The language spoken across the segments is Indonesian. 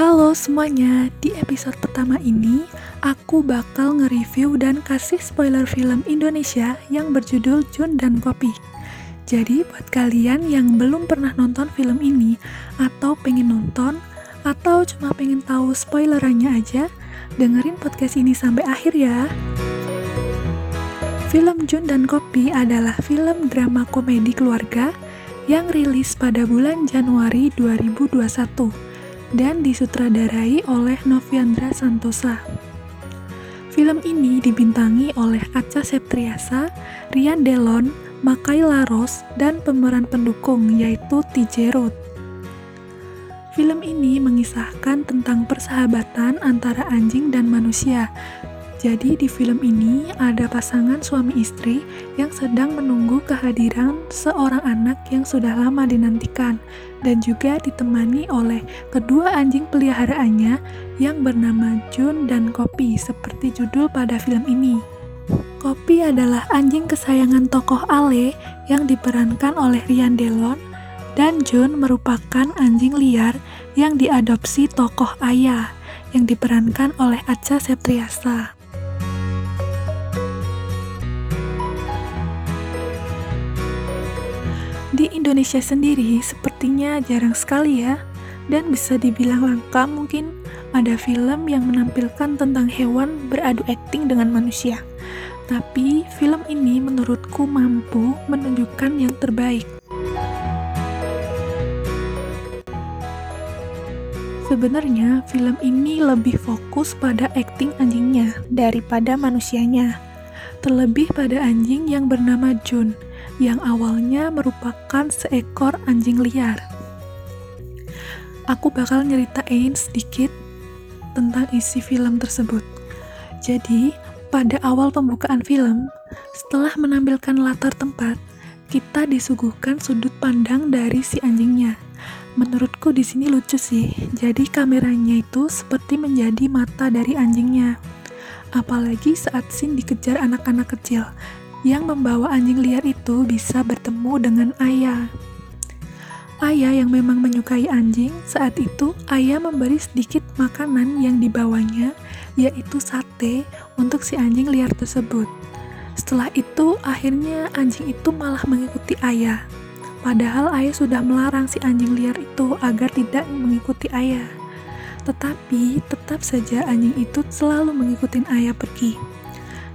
Halo semuanya, di episode pertama ini aku bakal nge-review dan kasih spoiler film Indonesia yang berjudul Jun dan Kopi. Jadi buat kalian yang belum pernah nonton film ini atau pengen nonton atau cuma pengen tahu spoilerannya aja, dengerin podcast ini sampai akhir ya. Film Jun dan Kopi adalah film drama komedi keluarga yang rilis pada bulan Januari 2021 dan disutradarai oleh Noviandra Santosa. Film ini dibintangi oleh Acha Septriasa, Rian Delon, Makai Laros, dan pemeran pendukung yaitu TJ. Film ini mengisahkan tentang persahabatan antara anjing dan manusia jadi di film ini ada pasangan suami istri yang sedang menunggu kehadiran seorang anak yang sudah lama dinantikan dan juga ditemani oleh kedua anjing peliharaannya yang bernama Jun dan Kopi seperti judul pada film ini. Kopi adalah anjing kesayangan tokoh Ale yang diperankan oleh Rian Delon dan Jun merupakan anjing liar yang diadopsi tokoh Ayah yang diperankan oleh Acha Septriasa. Indonesia sendiri sepertinya jarang sekali ya, dan bisa dibilang langka mungkin ada film yang menampilkan tentang hewan beradu akting dengan manusia. Tapi film ini menurutku mampu menunjukkan yang terbaik. Sebenarnya film ini lebih fokus pada akting anjingnya daripada manusianya. Terlebih pada anjing yang bernama Jun yang awalnya merupakan seekor anjing liar. Aku bakal nyeritain sedikit tentang isi film tersebut. Jadi, pada awal pembukaan film, setelah menampilkan latar tempat, kita disuguhkan sudut pandang dari si anjingnya. Menurutku di sini lucu sih. Jadi kameranya itu seperti menjadi mata dari anjingnya. Apalagi saat scene dikejar anak-anak kecil yang membawa anjing liar itu bisa bertemu dengan ayah. Ayah yang memang menyukai anjing, saat itu ayah memberi sedikit makanan yang dibawanya, yaitu sate, untuk si anjing liar tersebut. Setelah itu, akhirnya anjing itu malah mengikuti ayah. Padahal ayah sudah melarang si anjing liar itu agar tidak mengikuti ayah. Tetapi tetap saja anjing itu selalu mengikuti ayah pergi.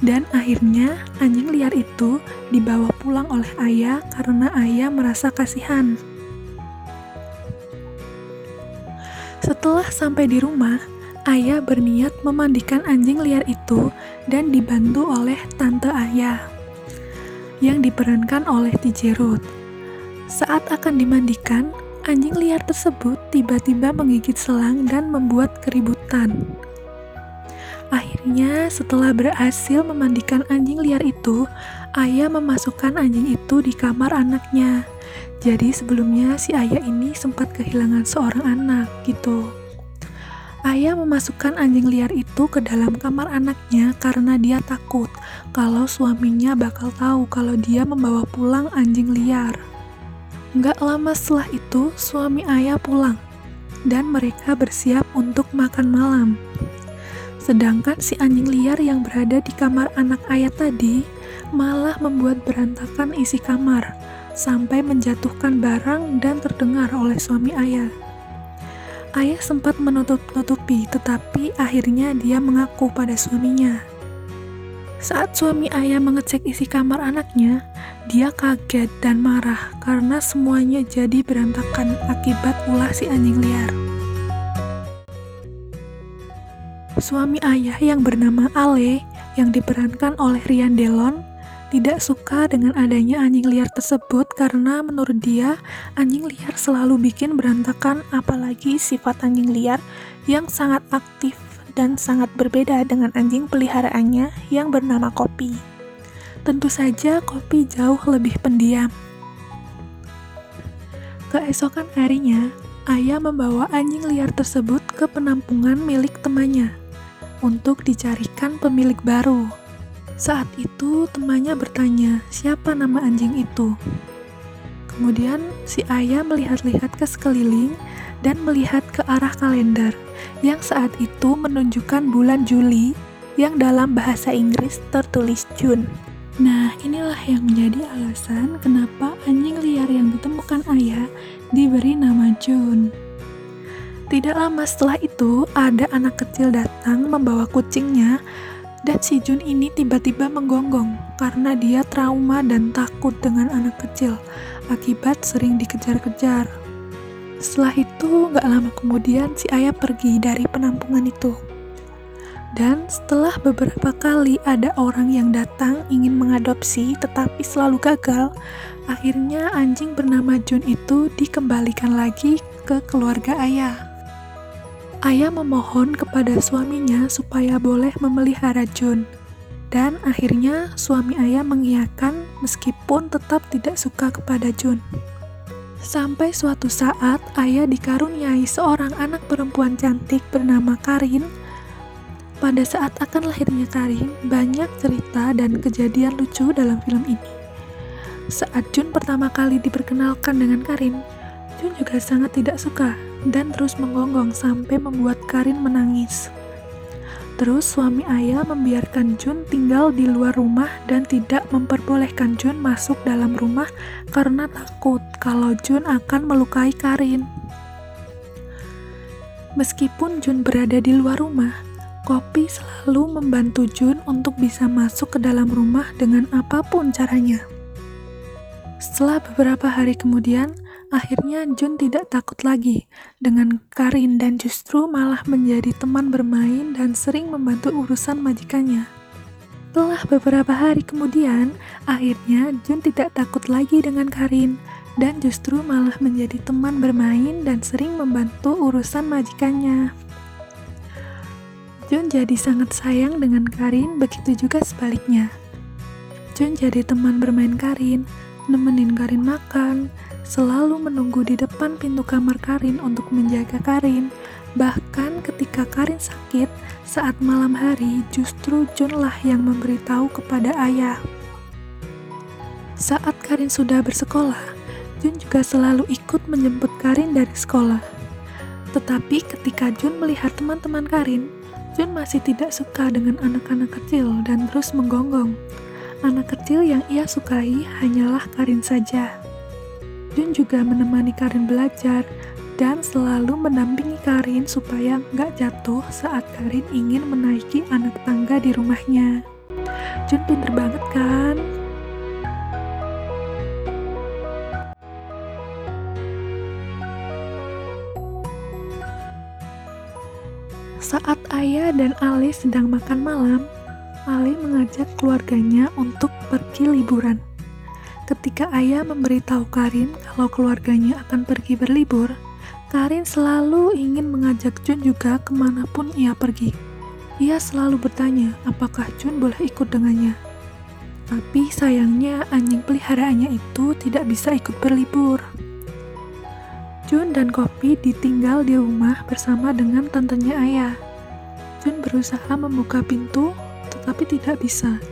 Dan akhirnya anjing liar itu dibawa pulang oleh ayah karena ayah merasa kasihan. Setelah sampai di rumah, ayah berniat memandikan anjing liar itu dan dibantu oleh tante ayah yang diperankan oleh Tijerut. Saat akan dimandikan, anjing liar tersebut tiba-tiba menggigit selang dan membuat keributan. Akhirnya, setelah berhasil memandikan anjing liar itu, ayah memasukkan anjing itu di kamar anaknya. Jadi sebelumnya si ayah ini sempat kehilangan seorang anak gitu. Ayah memasukkan anjing liar itu ke dalam kamar anaknya karena dia takut kalau suaminya bakal tahu kalau dia membawa pulang anjing liar. Gak lama setelah itu, suami ayah pulang dan mereka bersiap untuk makan malam. Sedangkan si anjing liar yang berada di kamar anak ayah tadi malah membuat berantakan isi kamar sampai menjatuhkan barang dan terdengar oleh suami ayah. Ayah sempat menutup-nutupi, tetapi akhirnya dia mengaku pada suaminya. Saat suami ayah mengecek isi kamar anaknya, dia kaget dan marah karena semuanya jadi berantakan akibat ulah si anjing liar. Suami ayah yang bernama Ale, yang diperankan oleh Rian Delon, tidak suka dengan adanya anjing liar tersebut karena menurut dia anjing liar selalu bikin berantakan apalagi sifat anjing liar yang sangat aktif dan sangat berbeda dengan anjing peliharaannya yang bernama Kopi. Tentu saja Kopi jauh lebih pendiam. Keesokan harinya, ayah membawa anjing liar tersebut ke penampungan milik temannya untuk dicarikan pemilik baru. Saat itu temannya bertanya, siapa nama anjing itu? Kemudian si ayah melihat-lihat ke sekeliling dan melihat ke arah kalender yang saat itu menunjukkan bulan Juli yang dalam bahasa Inggris tertulis June. Nah, inilah yang menjadi alasan kenapa anjing liar yang ditemukan ayah diberi nama June. Tidak lama setelah itu, ada anak kecil datang membawa kucingnya dan si Jun ini tiba-tiba menggonggong karena dia trauma dan takut dengan anak kecil akibat sering dikejar-kejar. Setelah itu, gak lama kemudian si ayah pergi dari penampungan itu. Dan setelah beberapa kali ada orang yang datang ingin mengadopsi tetapi selalu gagal, akhirnya anjing bernama Jun itu dikembalikan lagi ke keluarga ayah. Ayah memohon kepada suaminya supaya boleh memelihara Jun. Dan akhirnya suami ayah mengiyakan meskipun tetap tidak suka kepada Jun. Sampai suatu saat ayah dikaruniai seorang anak perempuan cantik bernama Karin. Pada saat akan lahirnya Karin, banyak cerita dan kejadian lucu dalam film ini. Saat Jun pertama kali diperkenalkan dengan Karin, Jun juga sangat tidak suka dan terus menggonggong sampai membuat Karin menangis. Terus suami ayah membiarkan Jun tinggal di luar rumah dan tidak memperbolehkan Jun masuk dalam rumah karena takut kalau Jun akan melukai Karin. Meskipun Jun berada di luar rumah, Kopi selalu membantu Jun untuk bisa masuk ke dalam rumah dengan apa pun caranya. Setelah beberapa hari kemudian, Akhirnya Jun tidak takut lagi dengan Karin dan justru malah menjadi teman bermain dan sering membantu urusan majikannya. Setelah beberapa hari kemudian, akhirnya Jun tidak takut lagi dengan Karin dan justru malah menjadi teman bermain dan sering membantu urusan majikannya. Jun jadi sangat sayang dengan Karin, begitu juga sebaliknya. Jun jadi teman bermain Karin, nemenin Karin makan, selalu menunggu di depan pintu kamar Karin untuk menjaga Karin. Bahkan ketika Karin sakit, saat malam hari justru John lah yang memberitahu kepada ayah. Saat Karin sudah bersekolah, Jun juga selalu ikut menjemput Karin dari sekolah. Tetapi ketika Jun melihat teman-teman Karin, Jun masih tidak suka dengan anak-anak kecil dan terus menggonggong. Anak kecil yang ia sukai hanyalah Karin saja. Jun juga menemani Karin belajar dan selalu mendampingi Karin supaya nggak jatuh saat Karin ingin menaiki anak tangga di rumahnya. Jun pinter banget kan? Saat Ayah dan Ali sedang makan malam, Ali mengajak keluarganya untuk pergi liburan. Ketika ayah memberitahu Karin kalau keluarganya akan pergi berlibur, Karin selalu ingin mengajak Jun juga ke mana pun ia pergi. Ia selalu bertanya apakah Jun boleh ikut dengannya. Tapi sayangnya anjing peliharaannya itu tidak bisa ikut berlibur. Jun dan Kopi ditinggal di rumah bersama dengan tantenya ayah. Jun berusaha membuka pintu, tetapi tidak bisa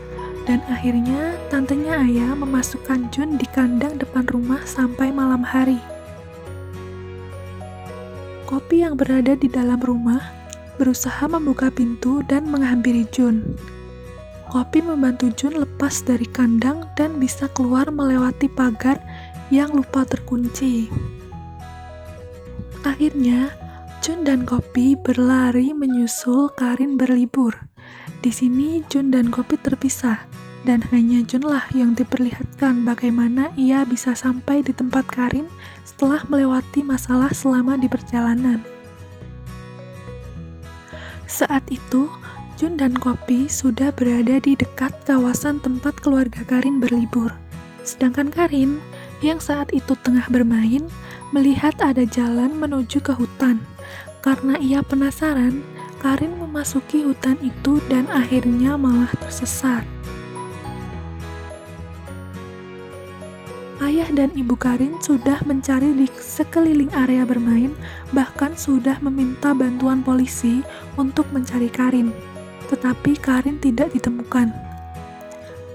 dan akhirnya tantenya ayah memasukkan Jun di kandang depan rumah sampai malam hari. Kopi yang berada di dalam rumah berusaha membuka pintu dan menghampiri Jun. Kopi membantu Jun lepas dari kandang dan bisa keluar melewati pagar yang lupa terkunci. Akhirnya, Jun dan Kopi berlari menyusul Karin berlibur. Di sini Jun dan Kopi terpisah, dan hanya Jun lah yang diperlihatkan bagaimana ia bisa sampai di tempat Karin setelah melewati masalah selama di perjalanan. Saat itu, Jun dan Kopi sudah berada di dekat kawasan tempat keluarga Karin berlibur. Sedangkan Karin, yang saat itu tengah bermain, melihat ada jalan menuju ke hutan. Karena ia penasaran, Karin memasuki hutan itu dan akhirnya malah tersesat. Ayah dan ibu Karin sudah mencari di sekeliling area bermain, bahkan sudah meminta bantuan polisi untuk mencari Karin. Tetapi Karin tidak ditemukan.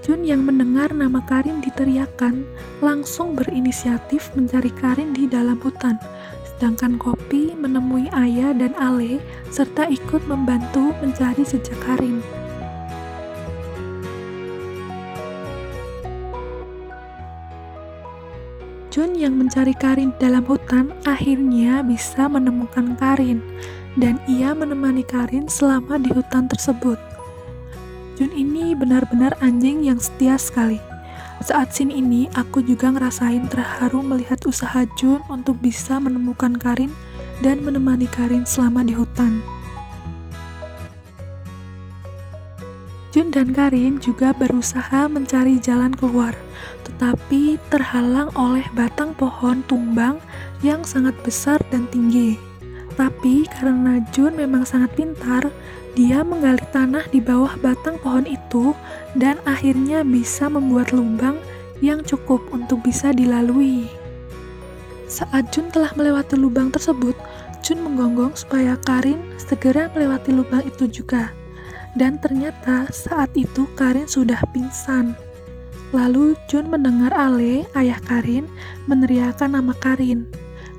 Jun yang mendengar nama Karin diteriakan langsung berinisiatif mencari Karin di dalam hutan. Sedangkan Kopi menemui Ayah dan Ale serta ikut membantu mencari jejak Karin. Jun yang mencari Karin dalam hutan akhirnya bisa menemukan Karin dan ia menemani Karin selama di hutan tersebut. Jun ini benar-benar anjing yang setia sekali. Saat scene ini, aku juga ngerasain terharu melihat usaha Jun untuk bisa menemukan Karin dan menemani Karin selama di hutan. Jun dan Karin juga berusaha mencari jalan keluar, tetapi terhalang oleh batang pohon tumbang yang sangat besar dan tinggi. Tapi karena Jun memang sangat pintar, dia menggali tanah di bawah batang pohon itu dan akhirnya bisa membuat lubang yang cukup untuk bisa dilalui. Saat Jun telah melewati lubang tersebut, Jun menggonggong supaya Karin segera melewati lubang itu juga. Dan ternyata saat itu Karin sudah pingsan. Lalu Jun mendengar Ale, ayah Karin, meneriakkan nama Karin.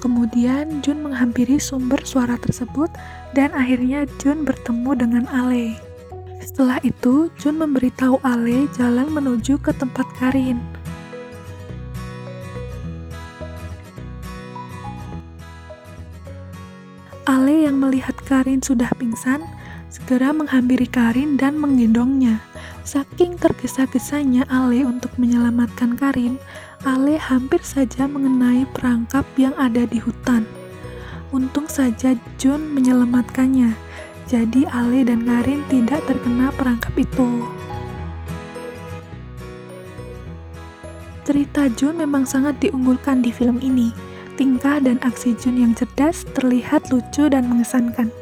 Kemudian Jun menghampiri sumber suara tersebut dan akhirnya Jun bertemu dengan Ale. Setelah itu, Jun memberitahu Ale jalan menuju ke tempat Karin. Ale yang melihat Karin sudah pingsan, segera menghampiri Karin dan menggendongnya. Saking tergesa-gesanya Ale untuk menyelamatkan Karin, Ale hampir saja mengenai perangkap yang ada di hutan. Untung saja Jun menyelamatkannya, jadi Ale dan Karin tidak terkena perangkap itu. Cerita Jun memang sangat diunggulkan di film ini. Tingkah dan aksi Jun yang cerdas terlihat lucu dan mengesankan.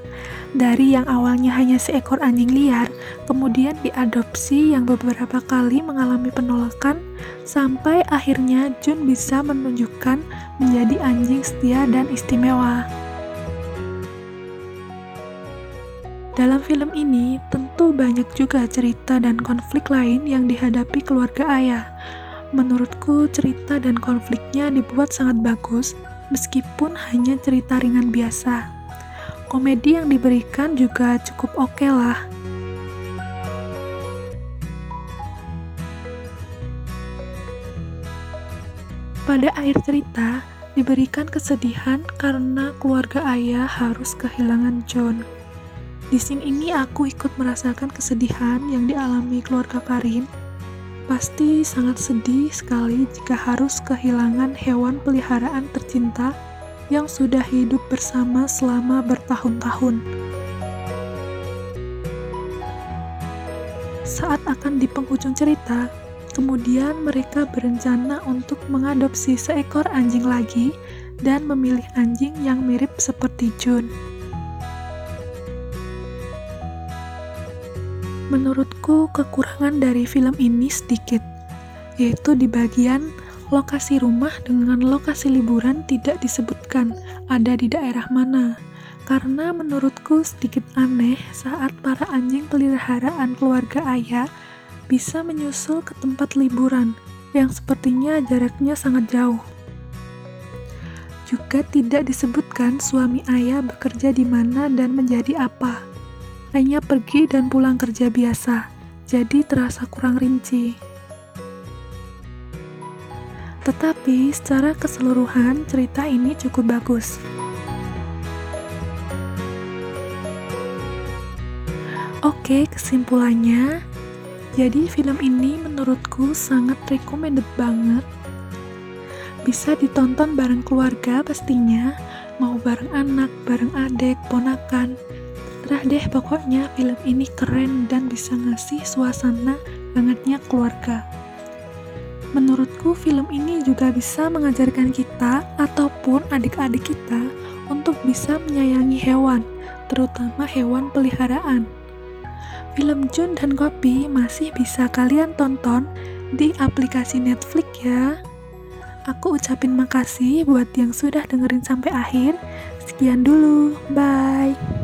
Dari yang awalnya hanya seekor anjing liar, kemudian diadopsi yang beberapa kali mengalami penolakan, sampai akhirnya Jun bisa menunjukkan menjadi anjing setia dan istimewa. Dalam film ini, tentu banyak juga cerita dan konflik lain yang dihadapi keluarga ayah. Menurutku, cerita dan konfliknya dibuat sangat bagus, meskipun hanya cerita ringan biasa. Komedi yang diberikan juga cukup oke okay lah. Pada akhir cerita, diberikan kesedihan karena keluarga ayah harus kehilangan John. Di scene ini aku ikut merasakan kesedihan yang dialami keluarga Karin. Pasti sangat sedih sekali jika harus kehilangan hewan peliharaan tercinta yang sudah hidup bersama selama bertahun-tahun. Saat akan di penghujung cerita, kemudian mereka berencana untuk mengadopsi seekor anjing lagi dan memilih anjing yang mirip seperti Jun. Menurutku, kekurangan dari film ini sedikit, yaitu di bagian lokasi rumah dengan lokasi liburan tidak disebutkan ada di daerah mana. Karena menurutku sedikit aneh saat para anjing peliharaan keluarga ayah bisa menyusul ke tempat liburan yang sepertinya jaraknya sangat jauh. Juga tidak disebutkan suami ayah bekerja di mana dan menjadi apa hanya pergi dan pulang kerja biasa, jadi terasa kurang rinci. Tetapi secara keseluruhan cerita ini cukup bagus. Oke, kesimpulannya, jadi film ini menurutku sangat recommended banget. Bisa ditonton bareng keluarga pastinya, mau bareng anak, bareng adik, ponakan, Terserah deh pokoknya film ini keren dan bisa ngasih suasana hangatnya keluarga. Menurutku film ini juga bisa mengajarkan kita ataupun adik-adik kita untuk bisa menyayangi hewan, terutama hewan peliharaan. Film Jun dan Kopi masih bisa kalian tonton di aplikasi Netflix ya. Aku ucapin makasih buat yang sudah dengerin sampai akhir. Sekian dulu, bye.